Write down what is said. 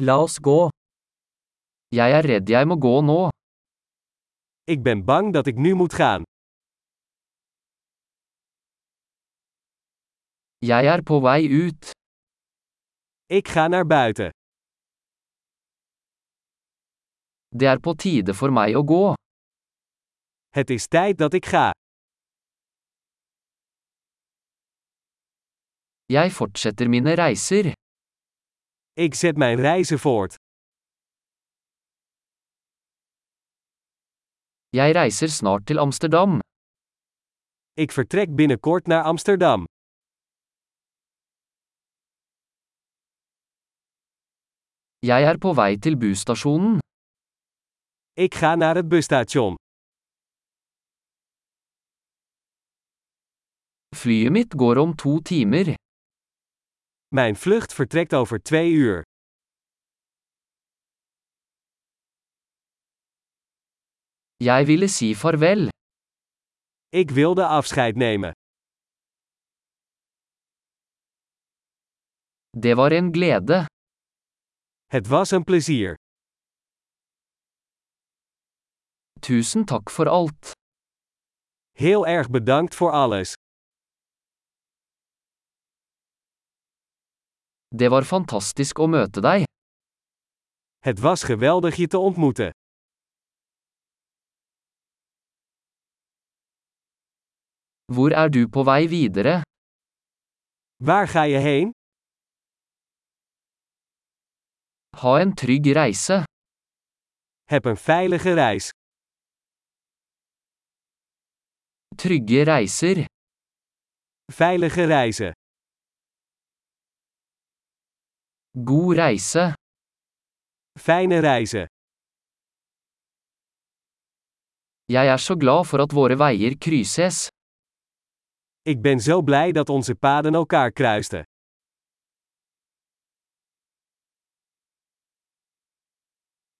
La oss gå. Jeg er redd jeg må gå nå. Ik ben bang dat ik nu moet gaan. Jeg er på vei ut. Ik ga naar buiten. Det er på tide for meg å gå. Het is tijd dat ik ga. Jeg fortsetter mine reiser. Ik zet mijn reizen voort. Jeg reiser snart til Amsterdam. Ik vertrek binnenkort naar Amsterdam. Jeg er på vei til busstasjonen. Ik ga naar het busstation. Flyet mitt går om to timer. Mijn vlucht vertrekt over twee uur. Jeg ville si farvel. Ik wilde afscheid nemen. Det var en glede. Het was een plezier. Tusen takk for alt. Heel erg bedankt voor alles. Det var fantastisk å møte deg. Het was geweldig je te ontmoeten. Hvor er du på vei videre? Waar ga je heen? Ha en trygg reise. Heb een veilige reis. Trygge reiser. Veilige reizen. God reise. Fijne reizen. Jeg er så glad for at våre veier krysses. Ik ben zo blij dat onze paden elkaar kruisten.